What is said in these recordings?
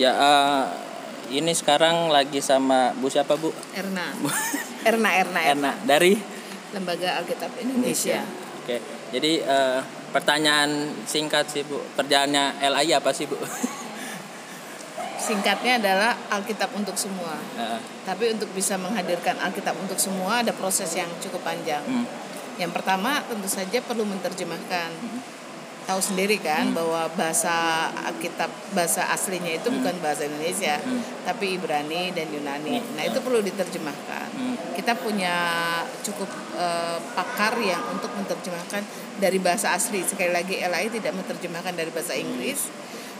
Ya uh, ini sekarang lagi sama Bu siapa Bu? Erna. Erna Erna Erna dari Lembaga Alkitab Indonesia. Oke. Jadi uh, pertanyaan singkat sih Bu. Kerjaannya LAI apa sih Bu? Singkatnya adalah Alkitab untuk semua. Uh, Tapi untuk bisa menghadirkan Alkitab untuk semua ada proses yang cukup panjang. hmm, Yang pertama tentu saja perlu menerjemahkan. Hmm. Tahu sendiri kan bahwa bahasa Alkitab bahasa aslinya itu bukan bahasa Indonesia, Hmm. tapi Ibrani dan Yunani. Nah, itu perlu diterjemahkan. hmm. Kita punya cukup eh, pakar yang untuk menerjemahkan dari bahasa asli. Sekali lagi LAI tidak menerjemahkan dari bahasa Inggris,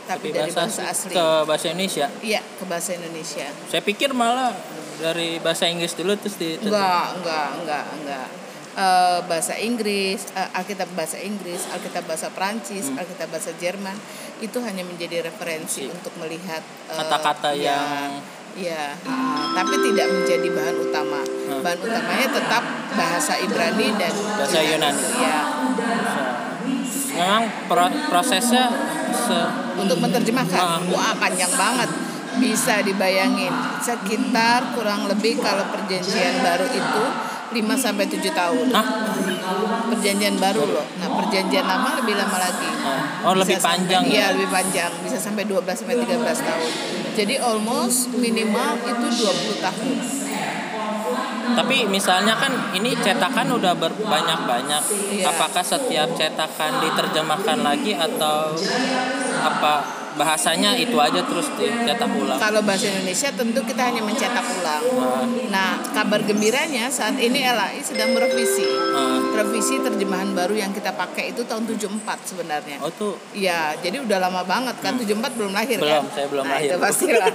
tapi, Tapi dari bahasa, bahasa asli. ke bahasa Indonesia. Iya, ke bahasa Indonesia. Saya pikir malah dari bahasa Inggris dulu terus di Enggak, enggak, enggak, enggak. Eh, bahasa Inggris, eh, Alkitab bahasa Inggris, Alkitab bahasa Prancis, Hmm. Alkitab bahasa Jerman itu hanya menjadi referensi Si. untuk melihat eh, Kata-kata ya, yang- ya, eh, tapi tidak menjadi bahan utama. Hmm. Bahan utamanya tetap bahasa Ibrani dan Bahasa Yunani. Ya, Memang pro- prosesnya se- untuk menerjemahkan. Ah. Wah, panjang banget. Bisa dibayangin sekitar kurang lebih kalau perjanjian baru itu 5 sampai 7 tahun. Hah? Perjanjian baru loh. Nah, perjanjian lama lebih lama lagi. Oh, lebih Bisa panjang sampai, ya? Iya, lebih panjang. Bisa sampai 12 sampai 13 tahun. Jadi almost minimal itu 20 tahun. Tapi misalnya kan ini cetakan udah berbanyak-banyak. Iya. Apakah setiap cetakan diterjemahkan lagi atau apa bahasanya itu aja terus dicetak ulang? Kalau bahasa Indonesia tentu kita hanya mencetak ulang. Nah, Nah, kabar gembiranya saat ini LAI sedang merevisi. nah. Revisi terjemahan baru yang kita pakai itu tahun 74 sebenarnya. Oh tuh Iya, jadi udah lama banget kan. 74 belum lahir Hmm. Belum, kan? saya belum nah, lahir. Itu pastilah.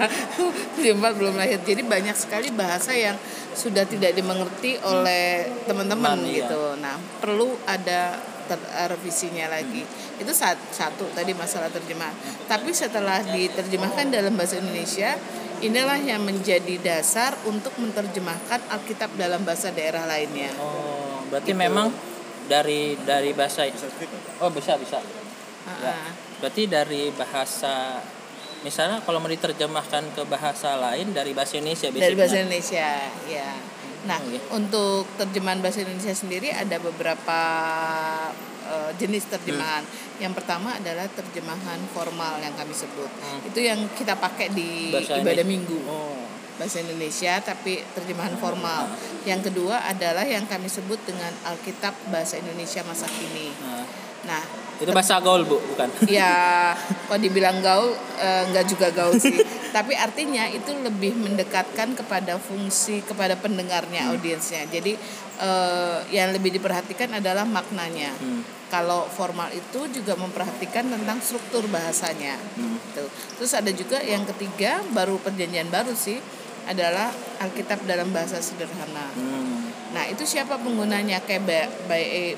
74 belum lahir. Jadi banyak sekali bahasa yang sudah tidak dimengerti oleh teman-teman Teman, iya. gitu. Nah, perlu ada ter- revisinya lagi. Itu saat satu tadi masalah terjemahan. Tapi setelah diterjemahkan dalam bahasa Indonesia, inilah yang menjadi dasar untuk menerjemahkan Alkitab dalam bahasa daerah lainnya. oh berarti Gitu. memang dari dari bahasa Oh, bisa bisa. Ya. Berarti dari bahasa misalnya kalau mau diterjemahkan ke bahasa lain dari bahasa Indonesia dari bahasa. Indonesia ya nah Oke. untuk terjemahan bahasa Indonesia sendiri ada beberapa eh, jenis terjemahan. Yang pertama adalah terjemahan formal yang kami sebut. Hmm. itu yang kita pakai di Bahasa ibadah Indonesia. minggu. Oh. bahasa Indonesia tapi terjemahan formal. Yang kedua adalah yang kami sebut dengan Alkitab bahasa Indonesia masa kini. Nah, nah itu bahasa gaul, Bu, bukan? ya kalau dibilang gaul eh, nggak juga gaul sih tapi artinya itu lebih mendekatkan kepada fungsi kepada pendengarnya audiensnya jadi eh, yang lebih diperhatikan adalah maknanya Hmm. kalau formal itu juga memperhatikan tentang struktur bahasanya Hmm. Tuh. terus ada juga yang ketiga baru perjanjian baru sih adalah Alkitab dalam bahasa sederhana Hmm. Nah, itu siapa penggunanya kayak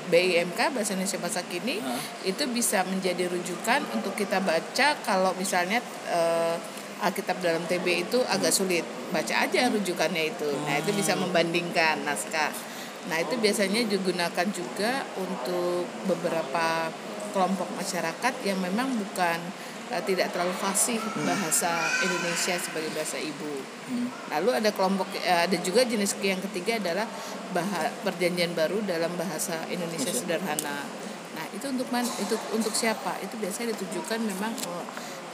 BIMK bahasa Indonesia masa kini itu bisa menjadi rujukan untuk kita baca kalau misalnya eh, Alkitab dalam TB itu agak sulit. Baca aja rujukannya itu. Nah, itu bisa membandingkan naskah. Nah, itu biasanya digunakan juga untuk beberapa kelompok masyarakat yang memang bukan eh, tidak terlalu fasih bahasa Indonesia sebagai bahasa ibu. Hmm. Lalu ada kelompok eh, ada juga jenis yang ketiga adalah baha, perjanjian baru dalam bahasa Indonesia sederhana. Nah, itu untuk man, itu untuk siapa? Itu biasanya ditujukan memang oh,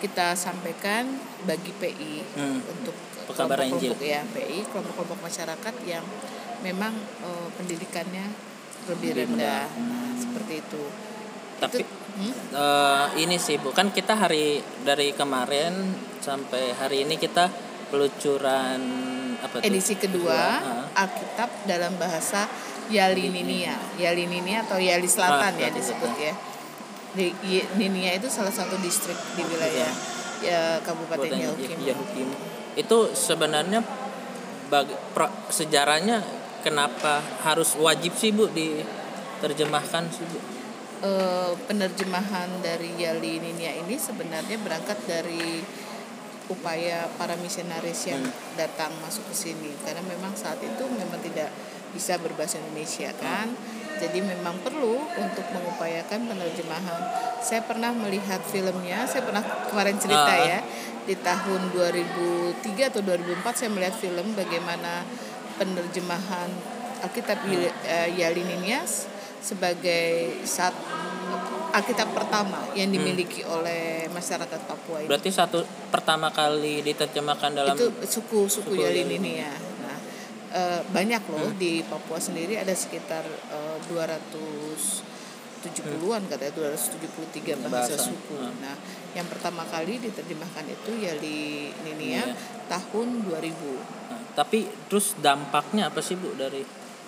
kita sampaikan bagi PI Hmm. untuk Pekabar kelompok-kelompok ya PI, kelompok-kelompok masyarakat yang memang eh, pendidikannya lebih Lebih rendah. rendah. Nah, seperti itu. Tapi itu, hmm? eh, ini sih bukan kita hari dari kemarin sampai hari ini kita peluncuran apa tuh? edisi kedua Ah. Alkitab dalam bahasa Yalininia, Yalininia atau Yali Selatan Ah, ya disebut ya. Di Ninia itu salah satu distrik di wilayah ya Kabupaten Yahukim. Yahukim. Itu sebenarnya bag- pro- sejarahnya kenapa harus wajib sih Bu diterjemahkan sih Bu? Eh, penerjemahan dari Yalininia ini sebenarnya berangkat dari upaya para misionaris yang Hmm. datang masuk ke sini karena memang saat itu memang tidak bisa berbahasa Indonesia kan Jadi memang perlu untuk mengupayakan penerjemahan. Saya pernah melihat filmnya, saya pernah kemarin cerita Ah. ya di tahun 2003 atau 2004 saya melihat film bagaimana penerjemahan Alkitab Hmm. uh, Yalininias sebagai saat Alkitab pertama yang dimiliki oleh masyarakat Papua ini. Berarti satu pertama kali diterjemahkan dalam itu suku suku suku ya. Nah, eh, banyak loh di Papua sendiri ada sekitar eh, 270-an katanya 273 bahasa Bahasa. suku. Hmm. Nah, yang pertama kali diterjemahkan itu Yalini Iya. tahun 2000. Nah, tapi terus dampaknya apa sih Bu dari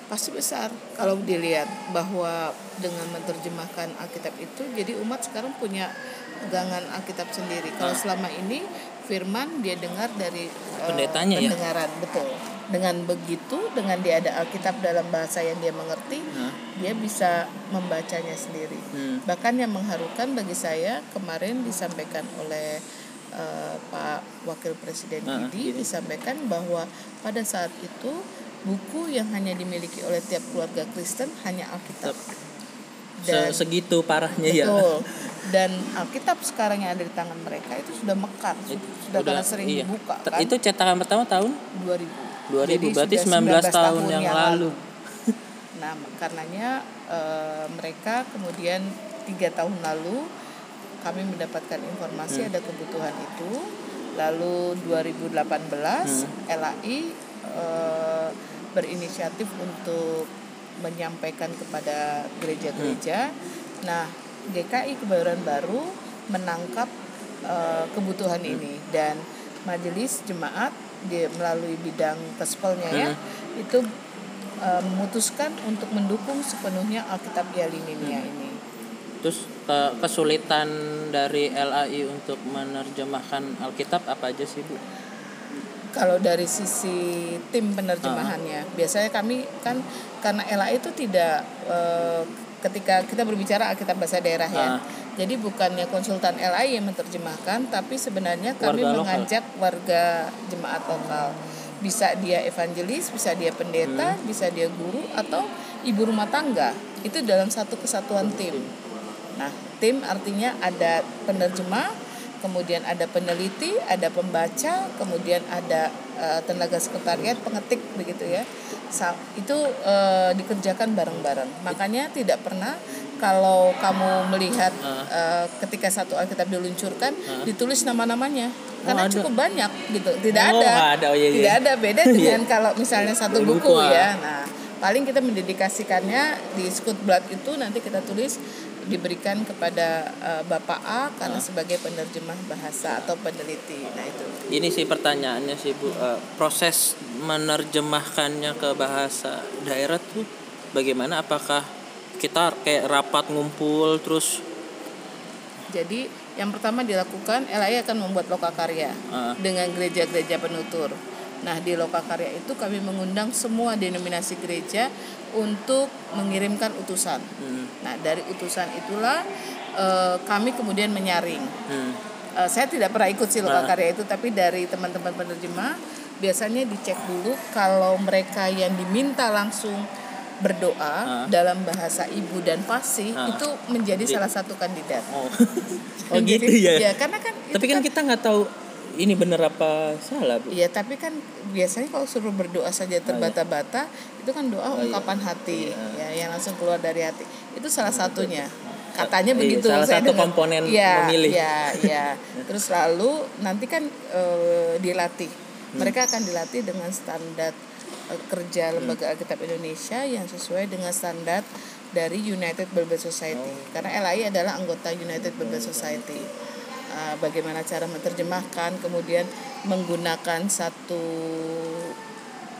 Pasti besar kalau dilihat bahwa dengan menerjemahkan Alkitab itu jadi umat sekarang punya pegangan Alkitab sendiri. Kalau Ah. selama ini firman dia dengar dari eh, Pendetanya ya? pendengaran betul. Dengan begitu dengan dia ada Alkitab dalam bahasa yang dia mengerti, Nah. dia bisa membacanya sendiri. Hmm. Bahkan yang mengharukan bagi saya kemarin disampaikan oleh eh, Pak Wakil Presiden Ah, Didi disampaikan bahwa pada saat itu buku yang hanya dimiliki oleh tiap keluarga Kristen hanya Alkitab. Dan Se- segitu parahnya ya? Dan Alkitab sekarang yang ada di tangan mereka itu sudah mekar, sudah karena sering iya. dibuka kan. Itu cetakan pertama tahun 2000. 2000 Jadi berarti sudah 19 tahun yang lalu. Nah, karenanya eh, mereka kemudian tiga tahun lalu kami mendapatkan informasi Hmm. ada kebutuhan itu. Lalu 2018 Hmm. LAI eh, berinisiatif untuk menyampaikan kepada gereja-gereja. Hmm. Nah, GKI Kebayoran Baru menangkap eh, kebutuhan Hmm. ini dan majelis jemaat di melalui bidang kespelnya ya Hmm. itu eh, memutuskan untuk mendukung sepenuhnya Alkitab Yalininia Hmm. ini. Terus ke- kesulitan dari LAI untuk menerjemahkan Alkitab apa aja sih Bu? Kalau dari sisi tim penerjemahannya, biasanya kami kan karena LA itu tidak eh, ketika kita berbicara Alkitab bahasa daerah ya. Ah. Jadi bukannya konsultan LA yang menerjemahkan, tapi sebenarnya kami Warga lokal. mengajak warga jemaat lokal. Bisa dia evangelis, bisa dia pendeta, bisa dia guru atau ibu rumah tangga. Itu dalam satu kesatuan tim. Nah, tim artinya ada penerjemah, kemudian ada peneliti, ada pembaca, kemudian ada eh, tenaga sekretariat, pengetik begitu ya. Itu eh, dikerjakan bareng-bareng. Makanya tidak pernah kalau kamu melihat eh, ketika satu Alkitab diluncurkan ditulis nama-namanya. Karena ada. cukup banyak gitu. Tidak Oh, ada. ada. Oh, iya, iya. Tidak ada beda dengan kalau misalnya satu Buku, ah. ya. Nah, paling kita mendedikasikannya di Scoot Blood itu nanti kita tulis diberikan kepada eh, Bapak A karena sebagai penerjemah bahasa atau peneliti. Nah, itu. Ini sih pertanyaannya sih Bu, Eh, proses menerjemahkannya ke bahasa daerah tuh bagaimana? Apakah kita kayak rapat ngumpul terus Jadi yang pertama dilakukan LAI akan membuat lokakarya Ah. dengan gereja-gereja penutur. Nah di lokakarya itu kami mengundang semua denominasi gereja untuk mengirimkan utusan. hmm, Nah dari utusan itulah eh, kami kemudian menyaring. hmm, Eh, saya tidak pernah ikut sih lokakarya itu, tapi dari teman-teman penerjemah biasanya dicek dulu kalau mereka yang diminta langsung berdoa dalam bahasa ibu dan fasih Ah. itu menjadi salah satu kandidat. oh oh Jadi, gitu ya. Ya, karena kan Tapi kan kita nggak tahu ini bener apa salah Bu. Iya, tapi kan biasanya kalau suruh berdoa saja terbata-bata, itu kan doa Oh, iya. ungkapan hati, Iya. ya, yang langsung keluar dari hati. Itu salah satunya. Katanya Iya, begitu. salah saya satu dengar. komponen Iya, memilih. Iya, iya. Terus lalu nanti kan eh, dilatih. Hmm. Mereka akan dilatih dengan standar eh, kerja Hmm. Lembaga Alkitab Indonesia yang sesuai dengan standar dari United Bible Society. Oh. Karena LAI adalah anggota United Bible Society. Uh, bagaimana cara menerjemahkan, kemudian menggunakan satu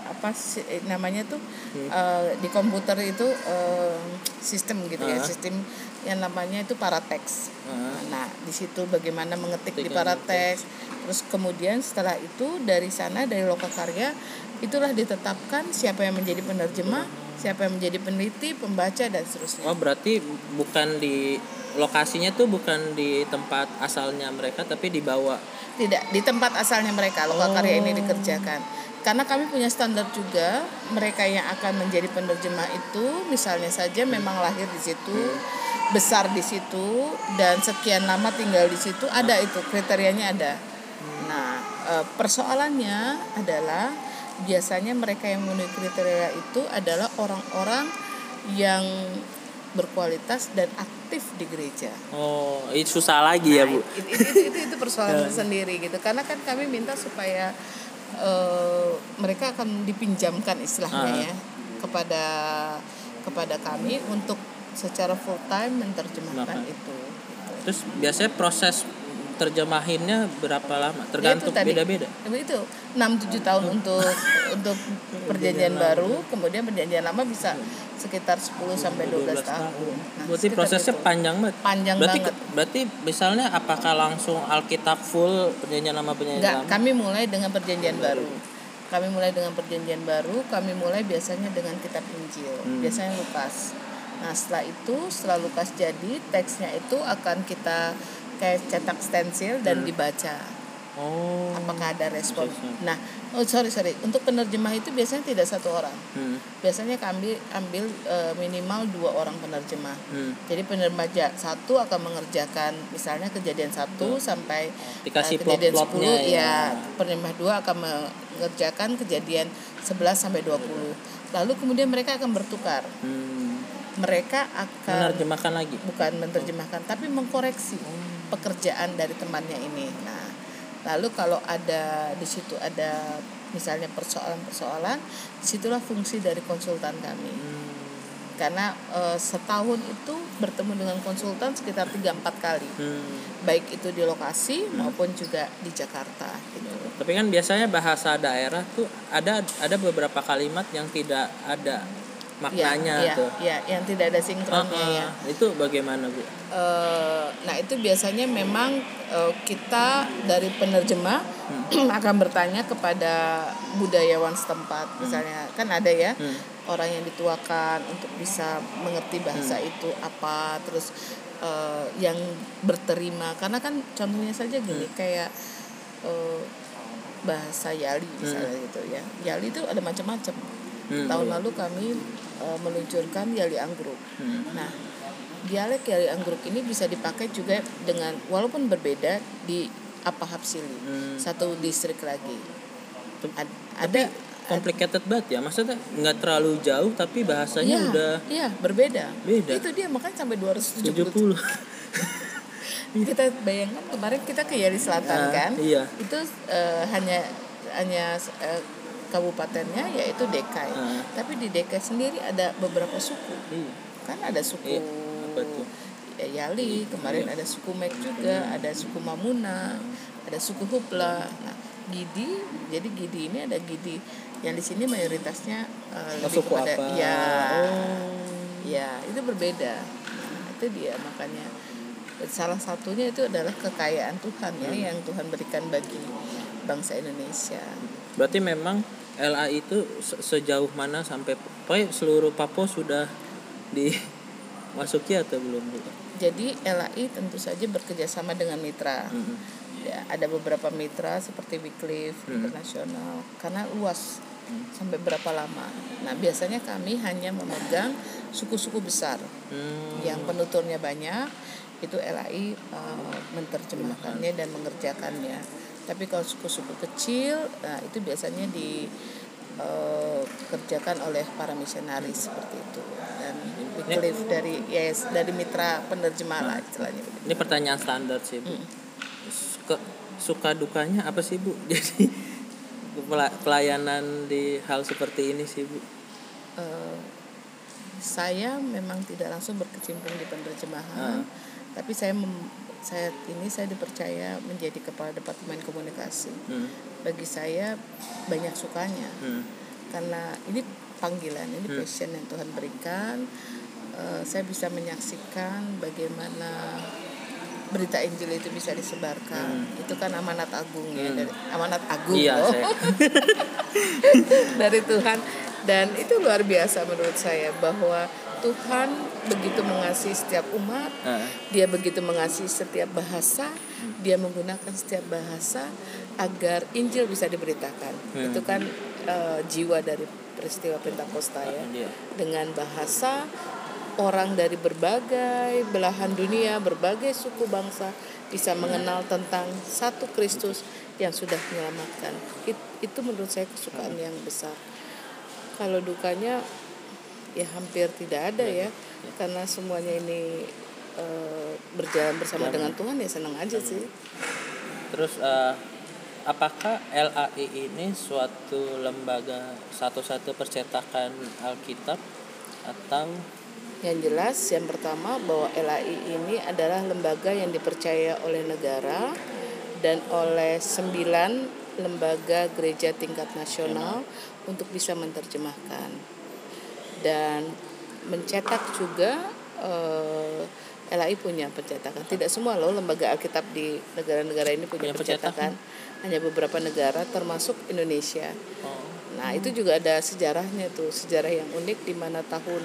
apa sih eh, namanya tuh uh, di komputer itu uh, sistem gitu ya, Ah. sistem yang namanya itu parateks. Ah. Nah, di situ bagaimana mengetik di Ketik yang parateks. Terus kemudian setelah itu dari sana dari lokakarya itulah ditetapkan siapa yang menjadi penerjemah, siapa yang menjadi peneliti, pembaca dan seterusnya. Oh berarti bukan di lokasinya tuh bukan di tempat asalnya mereka tapi dibawa. Tidak di tempat asalnya mereka lokal karya ini Oh. dikerjakan. Karena kami punya standar juga mereka yang akan menjadi penerjemah itu misalnya saja memang lahir di situ besar di situ dan sekian lama tinggal di situ ada itu kriterianya ada. Nah eh, persoalannya adalah biasanya mereka yang memenuhi kriteria itu adalah orang-orang yang berkualitas dan aktif di gereja. Oh, itu susah lagi ya, Nah, Bu. itu, itu, itu, itu, persoalan sendiri gitu. Karena kan kami minta supaya eh, mereka akan dipinjamkan istilahnya Ah. ya kepada kepada kami untuk secara full time menerjemahkan itu. Terus biasanya proses terjemahinnya berapa lama? Tergantung Ya, itu tadi. beda-beda. Itu 6 7 tahun untuk untuk perjanjian baru, kemudian perjanjian lama bisa sekitar 10 sampai 12, tahun. Nah, Berarti prosesnya itu. panjang banget. panjang berarti banget. berarti misalnya apakah langsung Alkitab full perjanjian lama perjanjian Enggak, lama? kami mulai dengan perjanjian baru. Kami mulai dengan perjanjian baru, kami mulai biasanya dengan kitab Injil, Hmm. biasanya Lukas. Nah, setelah itu, setelah Lukas jadi, teksnya itu akan kita kayak cetak stensil dan dibaca. Oh. Apakah ada respon? Nah, oh sorry sorry, untuk penerjemah itu biasanya tidak satu orang. Hmm. Biasanya kami ambil eh, minimal dua orang penerjemah. Hmm. Jadi penerjemah satu akan mengerjakan misalnya kejadian satu sampai Dikasih eh, kejadian 10 ya. ya. Penerjemah dua akan mengerjakan kejadian 11 sampai 20. Lalu kemudian mereka akan bertukar. Hmm. Mereka akan Menerjemahkan lagi. bukan menerjemahkan tapi mengkoreksi pekerjaan dari temannya ini. Nah, lalu kalau ada di situ ada misalnya persoalan-persoalan, di situlah fungsi dari konsultan kami. Hmm. Karena eh, setahun itu bertemu dengan konsultan sekitar 3-4 kali, Hmm. baik itu di lokasi maupun juga di Jakarta. Gitu. Tapi kan biasanya bahasa daerah tuh ada ada beberapa kalimat yang tidak ada maknanya ya, tuh. ya, yang tidak ada sinkronnya Ah, ya. Itu bagaimana, Bu? Eh, nah itu biasanya memang eh, kita dari penerjemah Hmm. akan bertanya kepada budayawan setempat misalnya kan ada ya Hmm. orang yang dituakan untuk bisa mengerti bahasa Hmm. itu apa terus eh, yang berterima karena kan contohnya saja gini Hmm. kayak eh, bahasa Yali misalnya gitu ya Yali itu ada macam-macam Hmm. tahun lalu kami eh, meluncurkan Yali Anggrek Hmm. Nah, dialek Yali Anggrek ini bisa dipakai juga dengan walaupun berbeda di apa Hapsili, Hmm. satu distrik lagi. Ad- ada Complicated banget ya. Maksudnya nggak terlalu jauh tapi bahasanya Iya, udah iya berbeda. Beda. Itu dia makanya sampai 270. 70. Kita bayangkan kemarin kita ke Yali Selatan Ah, kan? iya. Itu eh, hanya hanya eh, kabupatennya yaitu Dekai. Ah. Tapi di Dekai sendiri ada beberapa suku. Iya. kan ada suku ya, Yali kemarin Iya. ada suku Mek juga ada suku Mamuna ada suku Hupla nah Gidi jadi Gidi ini ada Gidi yang di sini mayoritasnya Oh, lebih suku kepada apa? ya Oh. ya itu berbeda nah, itu dia makanya salah satunya itu adalah kekayaan Tuhan ya Hmm. yang Tuhan berikan bagi bangsa Indonesia Berarti memang LA itu se- sejauh mana sampai pokoknya seluruh Papua sudah dimasuki atau belum Bu? jadi LAI tentu saja bekerja sama dengan mitra Mm-mm. ya, ada beberapa mitra seperti Wycliffe Hmm. internasional karena luas sampai berapa lama. Nah biasanya kami hanya memegang suku-suku besar Hmm. yang penuturnya banyak itu LAI eh, menerjemahkannya dan mengerjakannya. Tapi kalau suku-suku kecil, nah itu biasanya dikerjakan oleh para misionaris seperti itu dan Wycliffe dari yes dari mitra penerjemah lah istilahnya. Ini pertanyaan standar sih Bu. Mm. Ke, suka dukanya apa sih Bu? Jadi pela- pelayanan di hal seperti ini sih Bu. Eh, saya memang tidak langsung berkecimpung di penerjemahan, Ah. tapi saya mem- saya ini saya dipercaya menjadi kepala departemen komunikasi. Hmm. Bagi saya banyak sukanya Hmm. karena ini panggilan, ini Hmm. passion yang Tuhan berikan. Eh, saya bisa menyaksikan bagaimana berita Injil itu bisa disebarkan. Itu kan amanat agung ya, Hmm. dari, amanat agung Iya, loh. dari Tuhan dan itu luar biasa menurut saya bahwa Tuhan begitu mengasihi setiap umat, Nah, dia begitu mengasihi setiap bahasa, Hmm. dia menggunakan setiap bahasa agar Injil bisa diberitakan. Hmm. Itu kan eh, jiwa dari peristiwa Pentakosta ya. dia. Dengan bahasa orang dari berbagai belahan dunia, berbagai suku bangsa bisa mengenal tentang satu Kristus yang sudah menyelamatkan. It- itu menurut saya kesukaan yang besar. Kalau dukanya ya hampir tidak ada ya, karena semuanya ini eh, berjalan bersama dengan Tuhan ya senang aja sih. Terus eh, apakah LAI ini suatu lembaga satu-satu percetakan Alkitab atau? Yang jelas yang pertama bahwa LAI ini adalah lembaga yang dipercaya oleh negara dan oleh sembilan lembaga gereja tingkat nasional. untuk bisa menerjemahkan dan mencetak juga eh, LAI punya pencetakan. Tidak semua loh lembaga Alkitab di negara-negara ini punya, Punya pencetakan. pencetakan. Hanya beberapa negara termasuk Indonesia. oh, Nah, itu juga ada sejarahnya tuh, sejarah yang unik di mana tahun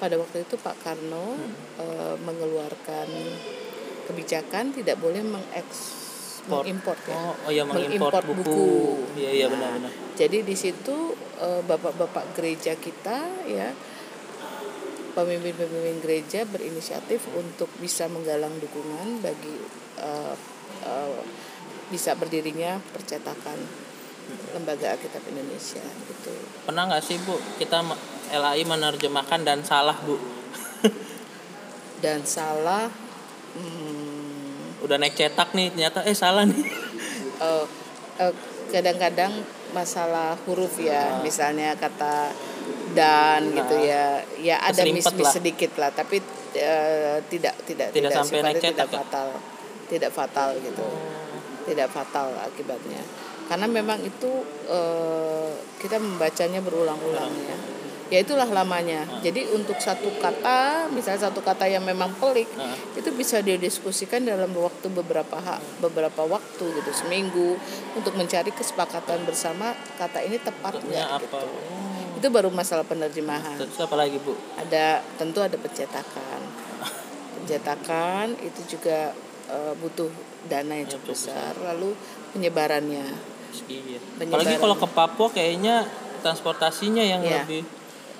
pada waktu itu Pak Karno eh, mengeluarkan kebijakan tidak boleh mengeks mengimpor ya. oh, oh ya mengimpor buku. buku. Iya iya Nah, benar-benar. Jadi di situ eh, bapak-bapak gereja kita ya pemimpin-pemimpin gereja berinisiatif untuk bisa menggalang dukungan bagi eh, eh, bisa berdirinya percetakan lembaga Alkitab Indonesia gitu. Pernah nggak sih Bu kita LAI menerjemahkan dan salah Bu? Dan salah hmm, Udah naik cetak nih ternyata eh salah nih. eh, kadang-kadang masalah huruf ya, misalnya kata dan gitu ya, ya ada lah. sedikit lah, tapi eh, tidak tidak Tidak sampai sifatnya naik tidak ya? fatal, tidak fatal gitu, tidak fatal akibatnya. Karena memang itu eh, kita membacanya berulang-ulang ya. Ya itulah lamanya. Jadi untuk satu kata, misalnya satu kata yang memang pelik, Nah. itu bisa didiskusikan dalam waktu beberapa ha- beberapa waktu gitu seminggu untuk mencari kesepakatan bersama kata ini tepat Maksudnya nggak apa? gitu. Oh. Itu baru masalah penerjemahan. Terus apa lagi Bu? Ada tentu ada pencetakan. Pencetakan itu juga eh, butuh dana yang cukup besar. Lalu penyebarannya. Iya. Penyebaran. Apalagi kalau ke Papua kayaknya transportasinya yang Iya. lebih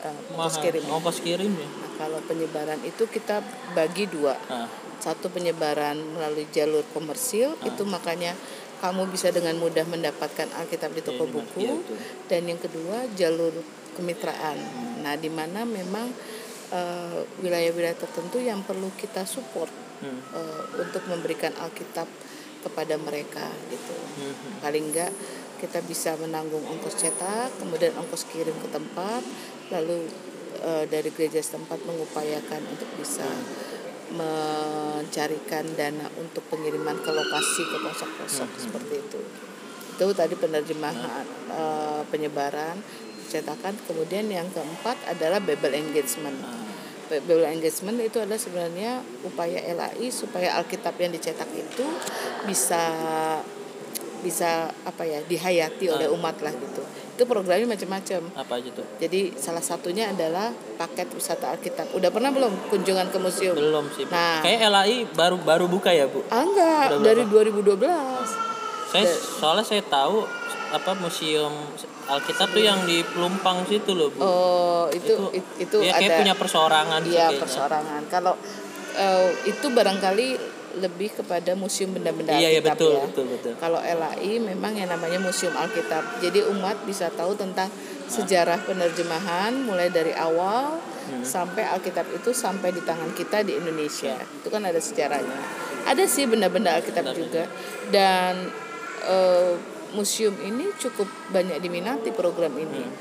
mahal. ongkos kirim. Ongkos kirim ya. Nah, kalau penyebaran itu kita bagi dua. Nah, satu penyebaran melalui jalur komersil itu makanya kamu bisa dengan mudah mendapatkan Alkitab di toko Iya, buku betul. dan yang kedua jalur kemitraan nah di mana memang eh, wilayah-wilayah tertentu yang perlu kita support hmm. eh, untuk memberikan Alkitab kepada mereka gitu Hmm. paling enggak kita bisa menanggung ongkos cetak kemudian ongkos kirim ke tempat lalu eh, dari gereja setempat mengupayakan untuk bisa mencarikan dana untuk pengiriman ke lokasi ke pelosok-pelosok seperti itu. Itu tadi penerjemahan eh, penyebaran cetakan kemudian yang keempat adalah Bible engagement. Bible engagement itu adalah sebenarnya upaya LAI supaya Alkitab yang dicetak itu bisa bisa apa ya dihayati oleh umat lah gitu itu programnya macam-macam Apa aja tuh? jadi salah satunya adalah paket wisata Alkitab udah pernah belum kunjungan ke museum Belum sih. Nah. Kayak LAI baru baru buka ya, Bu. ah enggak Udah dari 2012 Saya soalnya saya tahu apa museum Alkitab tuh yang di Pelumpang situ loh, Bu. oh itu Itu- itu, ya kayak ada punya perseorangan sih Iya persorangan. Kalau eh, itu barangkali lebih kepada museum benda-benda Iya, iya Alkitab betul, ya. betul, betul. Kalau LAI memang yang namanya museum Alkitab. Jadi umat bisa tahu tentang sejarah penerjemahan mulai dari awal Hmm. sampai Alkitab itu sampai di tangan kita di Indonesia. Itu kan ada sejarahnya. Ada sih benda-benda Alkitab juga dan eh, museum ini cukup banyak diminati program ini. Hmm.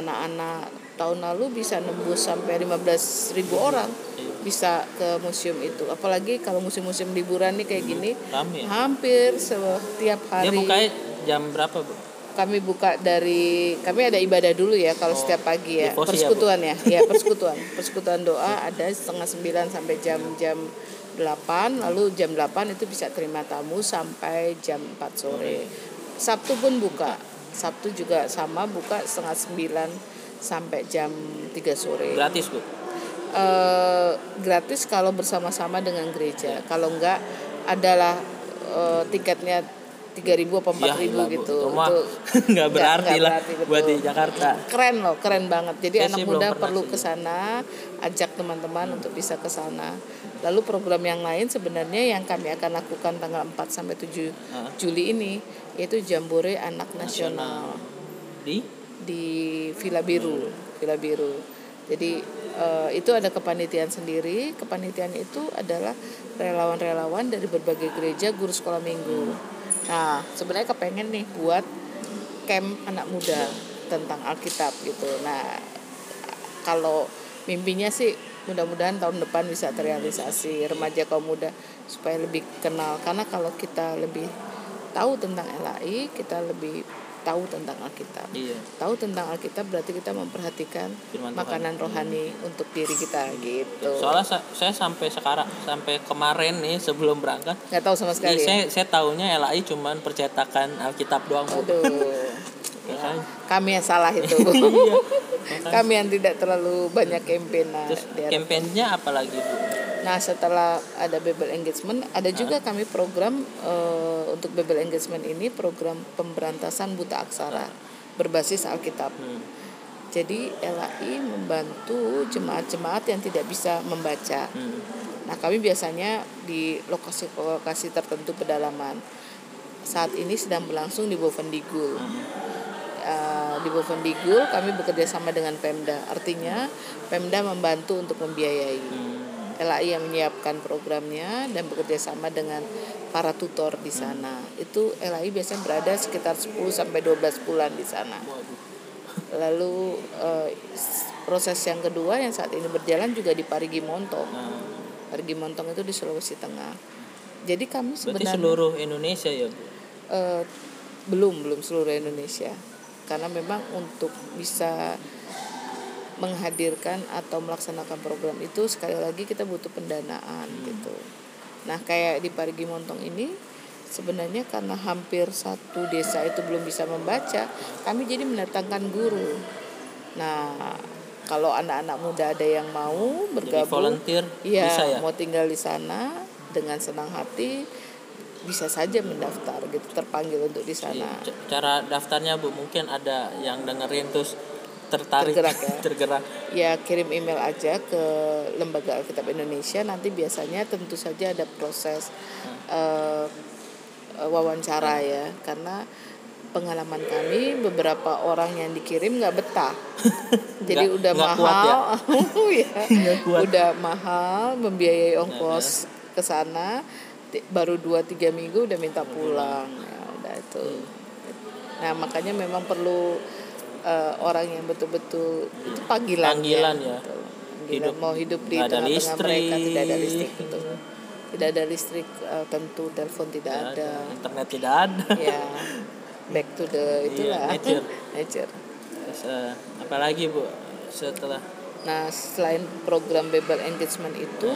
Anak-anak tahun lalu bisa nembus sampai 15.000 ribu orang Iya. bisa ke museum itu. Apalagi kalau musim-musim liburan nih kayak gini, Rame ya? hampir setiap Dia hari. bukanya jam berapa, Bu? kami buka dari kami ada ibadah dulu ya kalau setiap pagi ya. ya, persekutuan ya. Ya persekutuan. Persekutuan doa ada setengah sembilan sampai jam jam 8 lalu jam 8 itu bisa terima tamu sampai jam 4 sore. Sabtu pun buka. Sabtu juga sama buka setengah sembilan sampai jam 3 sore Gratis, Bu. eh, gratis kalau bersama-sama dengan gereja. Kalau enggak adalah eh, tiketnya 3000 apa 4000 Ya, gila, Bu. gitu. Itu mah Itu nggak berarti lah berarti, betul. buat di Jakarta. Keren loh, keren banget. Jadi anak muda perlu ke sana, ajak teman-teman untuk bisa ke sana. Lalu program yang lain sebenarnya yang kami akan lakukan tanggal 4 sampai 7 Ah. Juli ini yaitu Jambore Anak Nasional Di di Villa Biru, Villa Biru. Jadi eh, itu ada kepanitiaan sendiri. Kepanitiaan itu adalah relawan-relawan dari berbagai gereja, guru sekolah minggu. Nah, sebenarnya kepengen nih buat camp anak muda tentang Alkitab gitu. Nah, kalau mimpinya sih mudah-mudahan tahun depan bisa terrealisasi remaja kaum muda supaya lebih kenal karena kalau kita lebih tahu tentang LAI kita lebih tahu tentang Alkitab iya. tahu tentang Alkitab berarti kita memperhatikan Firman Tuhan. makanan rohani untuk diri kita gitu Soalnya sa- saya sampai sekarang sampai kemarin nih sebelum berangkat nggak tahu sama sekali ya? saya saya taunya LAI cuman percetakan Alkitab doang. Aduh. Makanya. kami yang salah itu Iya. kami yang tidak terlalu banyak nah, Terus kampanyenya apa lagi Bu? Nah setelah ada Bible Engagement, ada juga kami program eh, untuk Bible Engagement ini program pemberantasan buta aksara berbasis Alkitab. Hmm. Jadi LAI membantu jemaat-jemaat yang tidak bisa membaca. Hmm. Nah kami biasanya di lokasi-lokasi tertentu pedalaman. Saat ini sedang berlangsung di Bovendigul. Eh, di Bovendigul kami bekerja sama dengan Pemda. Artinya Pemda membantu untuk membiayai. Hmm. LAI yang menyiapkan programnya dan bekerja sama dengan para tutor di sana. Itu LAI biasanya berada sekitar 10 sampai 12 bulan di sana. Lalu eh, s- proses yang kedua yang saat ini berjalan juga di Parigi Montong. Nah, Parigi Montong itu di Sulawesi Tengah. Jadi kami berarti sebenarnya seluruh Indonesia ya Bu? eh, belum belum seluruh Indonesia karena memang untuk bisa menghadirkan atau melaksanakan program itu sekali lagi kita butuh pendanaan gitu. Nah kayak di Parigi Montong ini sebenarnya karena hampir satu desa itu belum bisa membaca, kami jadi mendatangkan guru. Nah kalau anak-anak muda ada yang mau Jadi bergabung, volunteer Iya, bisa ya? mau tinggal di sana dengan senang hati bisa saja mendaftar gitu terpanggil untuk di sana. C- Cara daftarnya Bu mungkin ada yang dengerin terus tertarik Tergerak ya. tergerak. Ya kirim email aja ke Lembaga Alkitab Indonesia nanti biasanya tentu saja ada proses eh, eh, wawancara ya karena pengalaman kami beberapa orang yang dikirim nggak betah. Jadi Nggak- udah nggak kuat mahal, ya. Kuat. udah mahal membiayai ongkos ke sana baru 2-3 minggu udah minta pulang ya udah itu nah makanya memang perlu eh, orang yang betul-betul itu panggilan Panggilan ya. Betul. Panggilan Hidup. mau hidup di tengah-tengah mereka tidak ada listrik betul tidak ada listrik eh, tentu telepon tidak Nggak ada Internet tidak ada. ya back to the itulah Iya, nature. nature Terus, eh, apalagi Bu setelah Nah, selain program Babel Engagement itu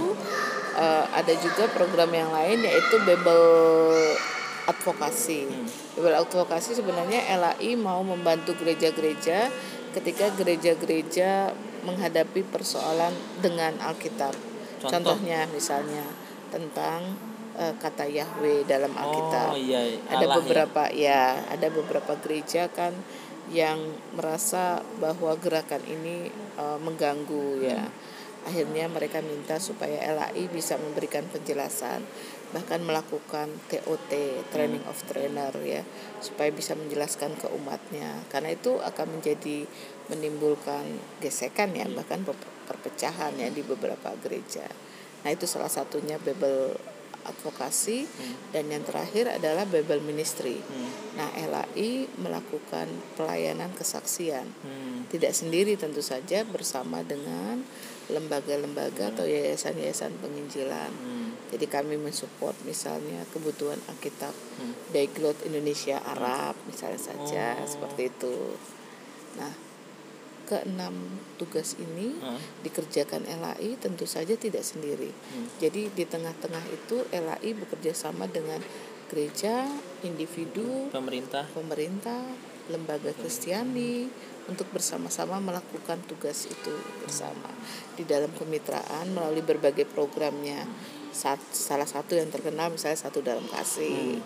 eh, ada juga program yang lain yaitu Babel Advokasi. Hmm. Advokasi sebenarnya LAI mau membantu gereja-gereja ketika gereja-gereja menghadapi persoalan dengan Alkitab. Contoh? Contohnya misalnya tentang eh, kata Yahweh dalam Alkitab Oh iya, ada Allah ya. beberapa ya. ada beberapa gereja kan yang merasa bahwa gerakan ini eh, mengganggu ya akhirnya mereka minta supaya LAI bisa memberikan penjelasan bahkan melakukan TOT training of trainer ya supaya bisa menjelaskan ke umatnya. Karena itu akan menjadi menimbulkan gesekan ya bahkan pe- perpecahan ya di beberapa gereja. Nah itu salah satunya Babel advokasi. Dan yang terakhir adalah Babel ministry. Hmm. nah LAI melakukan pelayanan kesaksian. Hmm. tidak sendiri tentu saja bersama dengan lembaga-lembaga atau yayasan-yayasan penginjilan. Hmm. Jadi kami mensupport misalnya kebutuhan Alkitab Hmm. Daiglot Indonesia Arab misalnya saja Oh. seperti itu. Nah, keenam tugas ini Ah. dikerjakan LAI tentu saja tidak sendiri. Hmm. Jadi di tengah-tengah itu LAI bekerja sama dengan gereja, individu, Pemerintah pemerintah lembaga Kristiani untuk bersama-sama melakukan tugas itu bersama di dalam kemitraan melalui berbagai programnya. Saat, salah satu yang terkenal misalnya satu dalam kasih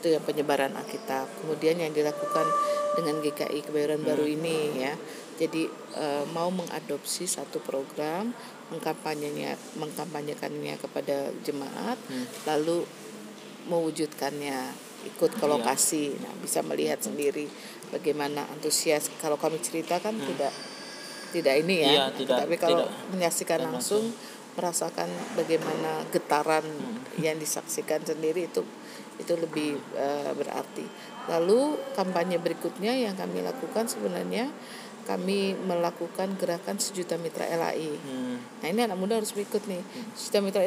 itu yang penyebaran Alkitab. Kemudian yang dilakukan dengan GKI Kebayoran Baru ini ya. Jadi eh, mau mengadopsi satu program mengkampanyenya mengkampanyekannya kepada jemaat lalu mewujudkannya ikut ke Iya. lokasi nah bisa melihat sendiri bagaimana antusias kalau kami ceritakan tidak tidak ini ya Hmm. Iya, tidak- tapi kalau tidak menyaksikan tidak langsung merasakan bagaimana getaran Hmm. yang disaksikan sendiri itu itu lebih eh, berarti lalu kampanye berikutnya yang kami lakukan sebenarnya kami melakukan gerakan sejuta mitra LAI Hmm. Nah ini anak muda harus berikut nih. Sistem Mitra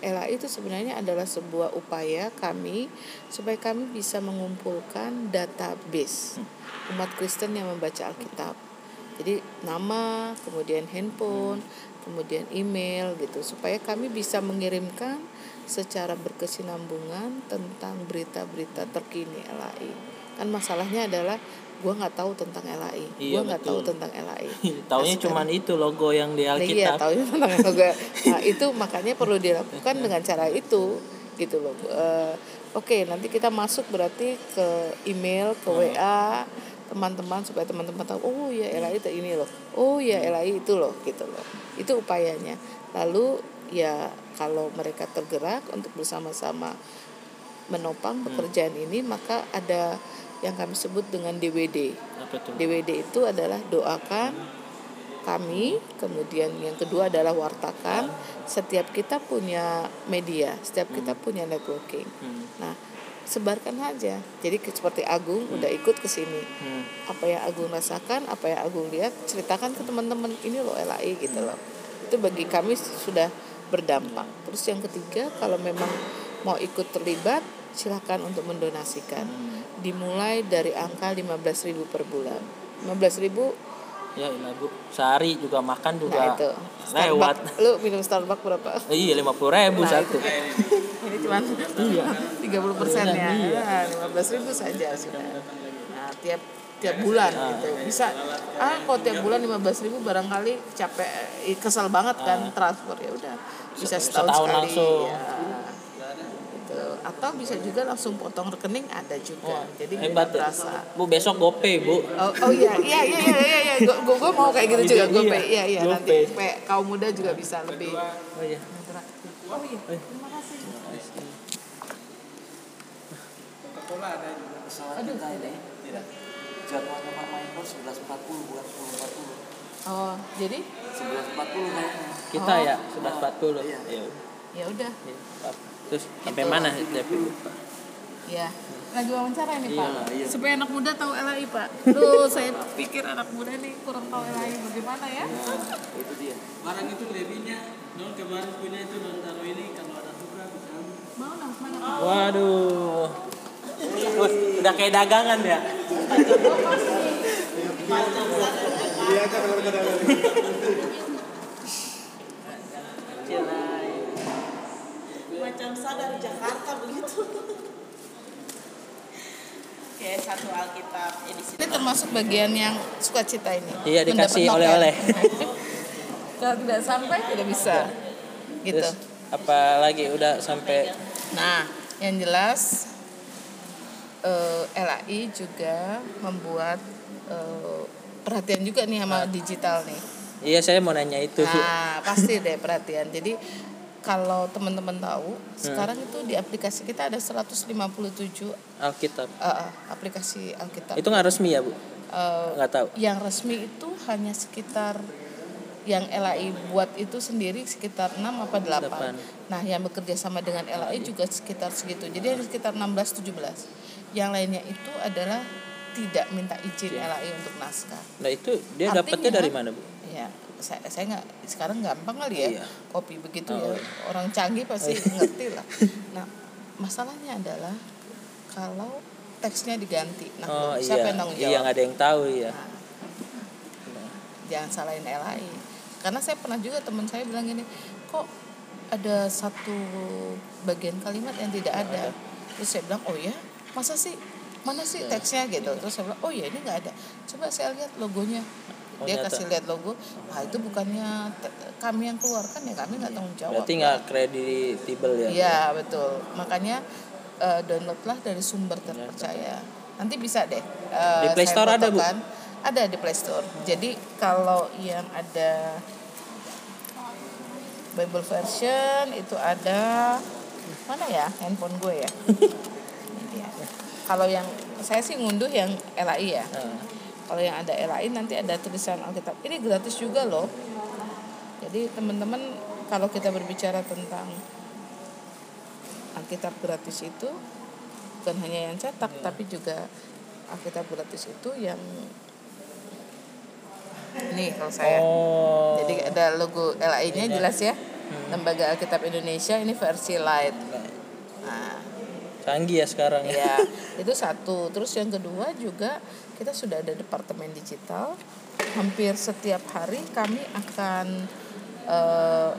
LAI itu sebenarnya adalah sebuah upaya kami supaya kami bisa mengumpulkan database umat Kristen yang membaca Alkitab. Jadi nama, kemudian handphone, kemudian email gitu supaya kami bisa mengirimkan secara berkesinambungan tentang berita-berita terkini LAI. Kan masalahnya adalah gua nggak tahu tentang LAI, Iya, gua nggak tahu tentang LAI. Taunya Nah, cuman itu logo yang di Nah, iya, Alkitab. taunya tentang yoga. Nah, itu makanya perlu dilakukan dengan cara itu gitu loh. Oke, nanti kita masuk berarti ke email, ke WA teman-teman supaya teman-teman tahu oh ya LAI itu ini loh. Oh ya LAI itu loh gitu loh. Itu upayanya. Lalu ya kalau mereka tergerak untuk bersama-sama menopang pekerjaan ini maka ada yang kami sebut dengan DWD. Apa tuh? DWD itu adalah doakan kami, kemudian yang kedua adalah wartakan. Setiap kita punya media, setiap kita punya networking. Hmm. Nah, sebarkan aja. Jadi seperti Agung udah ikut ke sini. Hmm. Apa yang Agung rasakan, apa yang Agung lihat, ceritakan ke teman-teman ini loh LAI gitu loh. Itu bagi kami sudah berdampak. Terus yang ketiga, kalau memang mau ikut terlibat, silakan untuk mendonasikan. Dimulai dari angka 15.000 per bulan. 15.000 Ya ilah bu, sehari juga makan juga Nah itu lewat. Lu minum Starbucks berapa? Eh, Iya lima puluh ribu Nah, satu. Ini cuma Iya. 30 persen ya Iya. Nah, 15 ribu saja sudah Nah tiap tiap bulan Nah. gitu bisa ah kok tiap bulan 15 ribu barangkali capek kesel banget kan transfer ya udah bisa setahun, Setahun sekali langsung. ya. Atau bisa juga langsung potong rekening ada juga jadi Hebat ya. terasa Bu besok GoPay bu. Oh, oh iya iya iya iya iya iya gue gue mau kayak gitu juga Iya, gue iya. iya iya nanti GoPay. supaya kaum muda juga bisa lebih Oh iya. Oh iya terima kasih. Coca-Cola ada juga pesawat Aduh, kita ini tidak jadwalnya Pak Maiko 11.40 bukan 10.40 Oh jadi 11.40 kayaknya Kita Oh. ya sudah empat puluh. Iya. Iya. ya udah Iya, Terus sampai mana tapi lupa. ya lagi wawancara ini pak. Iya, iya. supaya anak muda tahu LAI pak. Duh saya pikir anak muda nih kurang tahu LAI bagaimana ya? Itu dia. Barang itu lebihnya non kemarin punya itu non taruh ini. Kalau ada suka bisa. Mau dong mana Waduh. Wah, udah kayak dagangan ya. macam sadar Jakarta begitu. Oke, satu Alkitab edisi. ini termasuk bagian yang sukacita ini Iya, dikasih oleh-oleh. kalau tidak sampai tidak bisa gitu Terus apa lagi udah sampai Nah, yang jelas eh, LAI juga membuat eh, perhatian juga nih sama digital nih. Iya saya mau nanya itu. Nah, pasti deh perhatian. Jadi kalau teman-teman tahu, sekarang itu di aplikasi kita ada 157 Alkitab. eh, aplikasi Alkitab. Itu nggak resmi ya bu? Eh, Nggak tahu. yang resmi itu hanya sekitar yang LAI buat itu sendiri sekitar 6 apa 8. Delapan. Nah, yang bekerja sama dengan LAI juga sekitar segitu. Jadi ada sekitar 16 17. Yang lainnya itu adalah tidak minta izin LAI untuk naskah. Nah itu dia Artinya- dapetnya dari mana bu? Ya, saya saya nggak sekarang gampang kali ya Iya. kopi begitu Oh, ya. Iya. orang canggih pasti ngerti lah. Nah masalahnya adalah kalau teksnya diganti, nah Oh siapa iya. yang tanggung Iya jawab? nggak ada yang tahu ya. Nah, jangan salahin LAI karena saya pernah juga teman saya bilang gini kok ada satu bagian kalimat yang tidak ada? terus saya bilang oh ya masa sih? Mana sih teksnya? Gitu. Terus saya bilang oh ya ini nggak ada. Coba saya lihat logonya Oh, dia nyata. kasih lihat logo nah itu bukannya kami yang keluarkan ya kami nggak tanggung jawab berarti nggak kreditibel ya Iya betul. Makanya eh, downloadlah dari sumber terpercaya. Nanti bisa deh. eh, Di Play Store ada, Bu? Ada di Play Store. Jadi kalau yang ada Bible version itu ada mana ya handphone gue ya. Kalau yang saya sih ngunduh yang LAI ya. Nah, Kalau yang ada LAI nanti ada tulisan Alkitab. Ini gratis juga loh. Jadi teman-teman kalau kita berbicara tentang Alkitab gratis itu bukan hanya yang cetak tapi juga Alkitab gratis itu yang ini kalau saya. oh Jadi ada logo LAI-nya jelas ya. Lembaga Alkitab Indonesia ini versi light. Canggih ya sekarang ya Ya, itu satu. Terus yang kedua juga kita sudah ada departemen digital. Hampir setiap hari kami akan eh,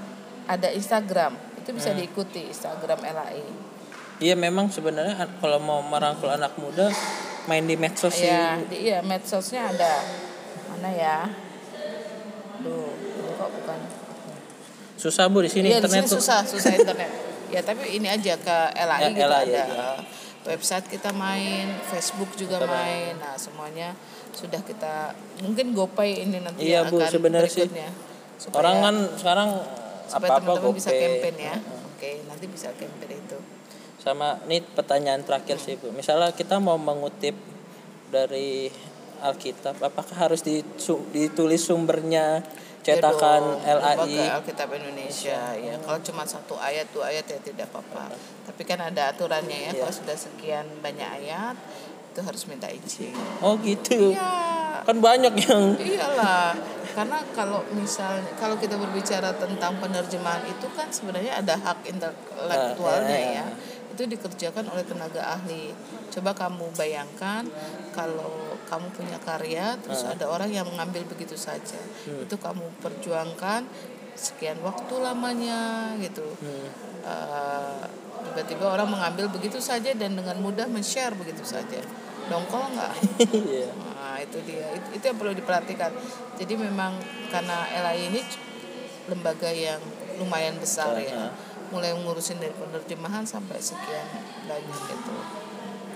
ada Instagram. Itu bisa diikuti Instagram LAI. iya memang sebenarnya kalau mau merangkul anak muda main di medsos Iya, di, iya medsosnya ada. Mana ya? Duh, ini kok bukan. susah bu di sini Iya, di internet sini tuh susah, susah internet. ya, tapi ini aja ke LAI Ya, gitu LAI ada. aja. Website kita main, Facebook juga Kita main. Nah, semuanya sudah kita mungkin GoPay ini nanti Iya, Bu, akan sebenarnya sih. berikutnya. Supaya- orang kan sekarang apa apa teman-teman bisa GoPay. campaign ya. Oke, nanti bisa campaign itu. sama ini pertanyaan terakhir sih bu misalnya kita mau mengutip dari Alkitab apakah harus ditulis sumbernya cetakan Ya dong, LAI Alkitab Indonesia ya. Kalau cuma satu ayat dua ayat ya tidak apa-apa. Tapi kan ada aturannya ya. Iya. Kalau sudah sekian banyak ayat itu harus minta izin. oh gitu Iya. kan banyak yang Iyalah, karena kalau misalnya kalau kita berbicara tentang penerjemahan itu kan sebenarnya ada hak intelektualnya Ah, ya. ya. Itu dikerjakan oleh tenaga ahli. Coba kamu bayangkan kalau kamu punya karya terus Ah. ada orang yang mengambil begitu saja. Hmm. Itu kamu perjuangkan sekian waktu lamanya gitu. Hmm. Eh, tiba-tiba orang mengambil begitu saja dan dengan mudah men-share begitu saja. Dongkol nggak? Iya. Nah, itu dia. Itu, itu yang perlu diperhatikan. Jadi memang karena LAI ini lembaga yang lumayan besar ya. Mulai ngurusin dari penerjemahan sampai sekian banyak itu.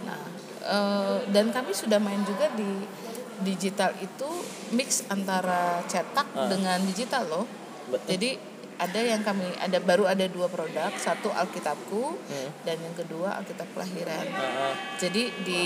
Nah, eh, dan kami sudah main juga di digital itu mix antara cetak dengan digital loh. Betul. Jadi ada yang kami ada baru ada dua produk, satu Alkitabku Hmm. dan yang kedua Alkitab kelahiran. Heeh, Jadi di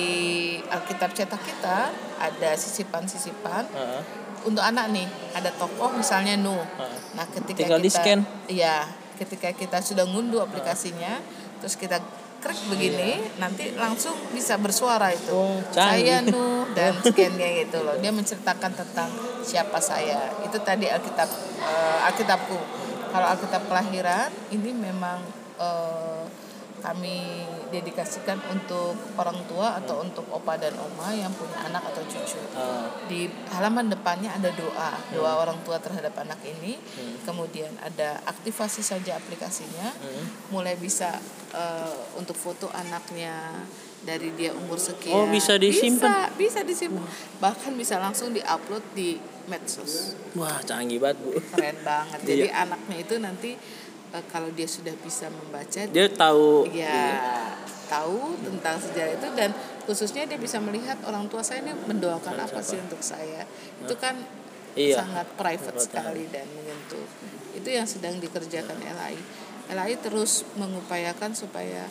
Alkitab cetak kita ada sisipan-sisipan heeh. untuk anak nih. Ada tokoh misalnya Nuh. Heeh. Nah, ketika Tinggal kita di-scan. Iya, ketika kita sudah ngunduh aplikasinya, terus kita klik begini, nanti langsung bisa bersuara itu. Oh, saya. Nuh dan scan-nya gitu loh. Dia menceritakan tentang siapa saya. Itu tadi Alkitab eh, Alkitabku. Kalau Alkitab kelahiran ini memang eh, kami dedikasikan untuk orang tua atau untuk opa dan oma yang punya anak atau cucu. Ah, di halaman depannya ada doa doa orang tua terhadap anak ini. Kemudian ada aktivasi saja aplikasinya. Mulai bisa eh, untuk foto anaknya dari dia umur sekian. Oh, bisa disimpan? bisa, bisa disimpan. Bahkan bisa langsung diupload di medsos. Wah canggih banget bu. Keren banget. Jadi Iya. anaknya itu nanti kalau dia sudah bisa membaca dia tahu. ya tahu tentang sejarah itu dan khususnya dia bisa melihat orang tua saya ini mendoakan apa sih untuk saya. Itu kan Iya. sangat private sekali. dan menyentuh. Itu yang sedang dikerjakan LAI LAI terus mengupayakan supaya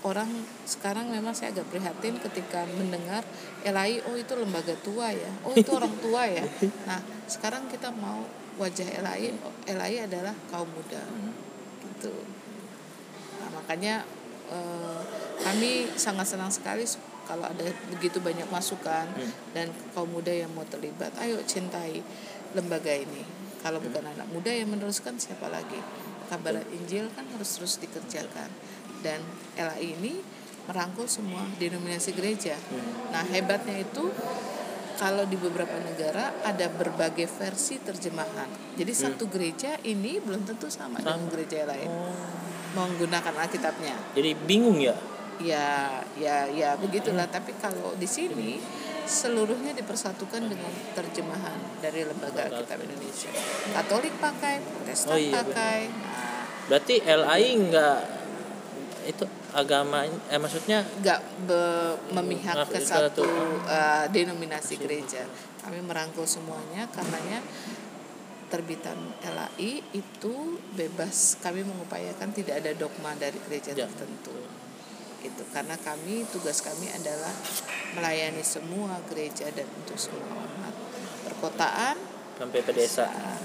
orang sekarang memang saya agak prihatin ketika mendengar LAI oh itu lembaga tua ya. Oh itu orang tua ya. Nah sekarang kita mau wajah LAI LAI adalah kaum muda. Gitu. Nah makanya eh, kami sangat senang sekali kalau ada begitu banyak masukan dan kaum muda yang mau terlibat ayo cintai lembaga ini. Kalau bukan anak muda yang meneruskan siapa lagi? Kabar Injil kan harus terus dikerjakan. Dan LAI ini merangkul semua denominasi gereja. Nah hebatnya itu kalau di beberapa negara ada berbagai versi terjemahan. Jadi satu gereja ini belum tentu sama dengan gereja lain. Menggunakan Alkitabnya. Jadi bingung ya? Ya ya ya begitulah. Tapi kalau di sini seluruhnya dipersatukan dengan terjemahan dari lembaga Alkitab Indonesia. Katolik pakai Protestan Oh iya, pakai nah, berarti LAI enggak itu agama eh maksudnya nggak memihak ke satu uh, denominasi gereja. Kami merangkul semuanya karenanya terbitan LAI itu bebas. Kami mengupayakan tidak ada dogma dari gereja Ya. tertentu. Itu karena kami tugas kami adalah melayani semua gereja dan untuk semua umat. Perkotaan sampai ke desa Nah,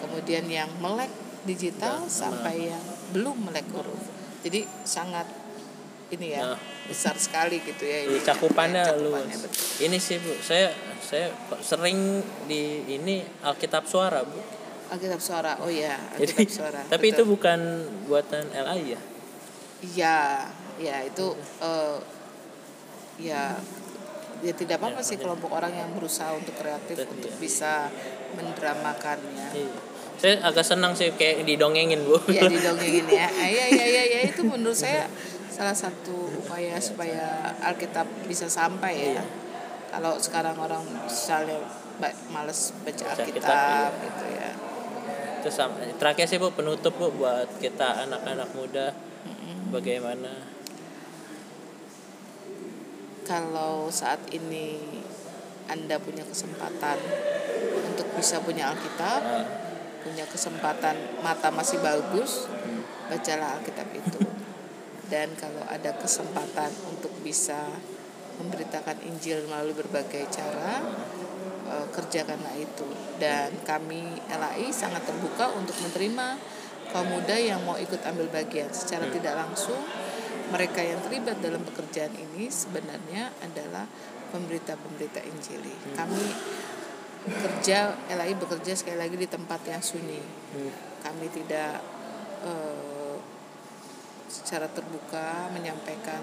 kemudian yang melek digital Ya, sampai yang belum melek huruf. Jadi sangat ini ya Nah. besar sekali gitu ya ini cakupannya cakupannya, luas. betul. Ini sih Bu, saya saya sering di ini Alkitab suara Bu. Alkitab suara oh ya Jadi, Alkitab suara tapi itu betul. bukan buatan LAI ya? ya ya itu eh, ya ya tidak apa-apa Ya, sih kelompok orang yang berusaha untuk kreatif Betul, untuk iya. bisa mendramakannya Iya. Saya agak senang sih kayak didongengin Bu. ya didongengin ya Ah, iya iya iya ya, itu menurut saya salah satu upaya supaya Alkitab bisa sampai ya Iya. kalau sekarang orang misalnya males baca Baca Alkitab iya. gitu ya Terus sama, terakhir sih Bu penutup Bu buat kita anak-anak muda bagaimana? kalau saat ini anda punya kesempatan untuk bisa punya Alkitab Nah, punya kesempatan mata masih bagus Hmm. bacalah Alkitab itu dan kalau ada kesempatan untuk bisa memberitakan Injil melalui berbagai cara eh, kerjakanlah itu. Dan kami LAI sangat terbuka untuk menerima kaum muda yang mau ikut ambil bagian. Secara Hmm. tidak langsung mereka yang terlibat dalam pekerjaan ini sebenarnya adalah pemberita-pemberita Injili kami kerja LAI bekerja sekali lagi di tempat yang sunyi. Hmm. kami tidak eh, secara terbuka menyampaikan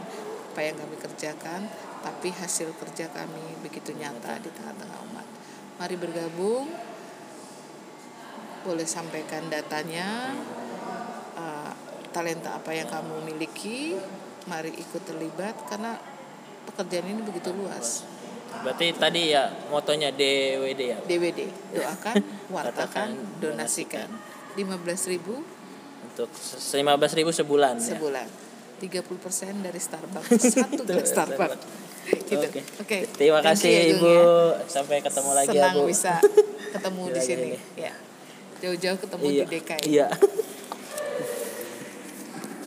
apa yang kami kerjakan tapi hasil kerja kami begitu nyata di tengah-tengah umat. Mari bergabung. Boleh sampaikan datanya eh, talenta apa yang kamu miliki. Mari ikut terlibat karena pekerjaan ini begitu luas. Berarti tadi ya motonya DWD ya. DWD doakan wartakan donasikan. 15.000 Untuk 15.000 ribu sebulan ya. sebulan 30% dari Starbucks satu gelas Starbucks gitu Oke. oke Terima Thank kasih you, Ibu. ya. Sampai ketemu lagi ya senang Bu. bisa ketemu di sini ini. ya jauh-jauh ketemu Iya. di DKI Iya.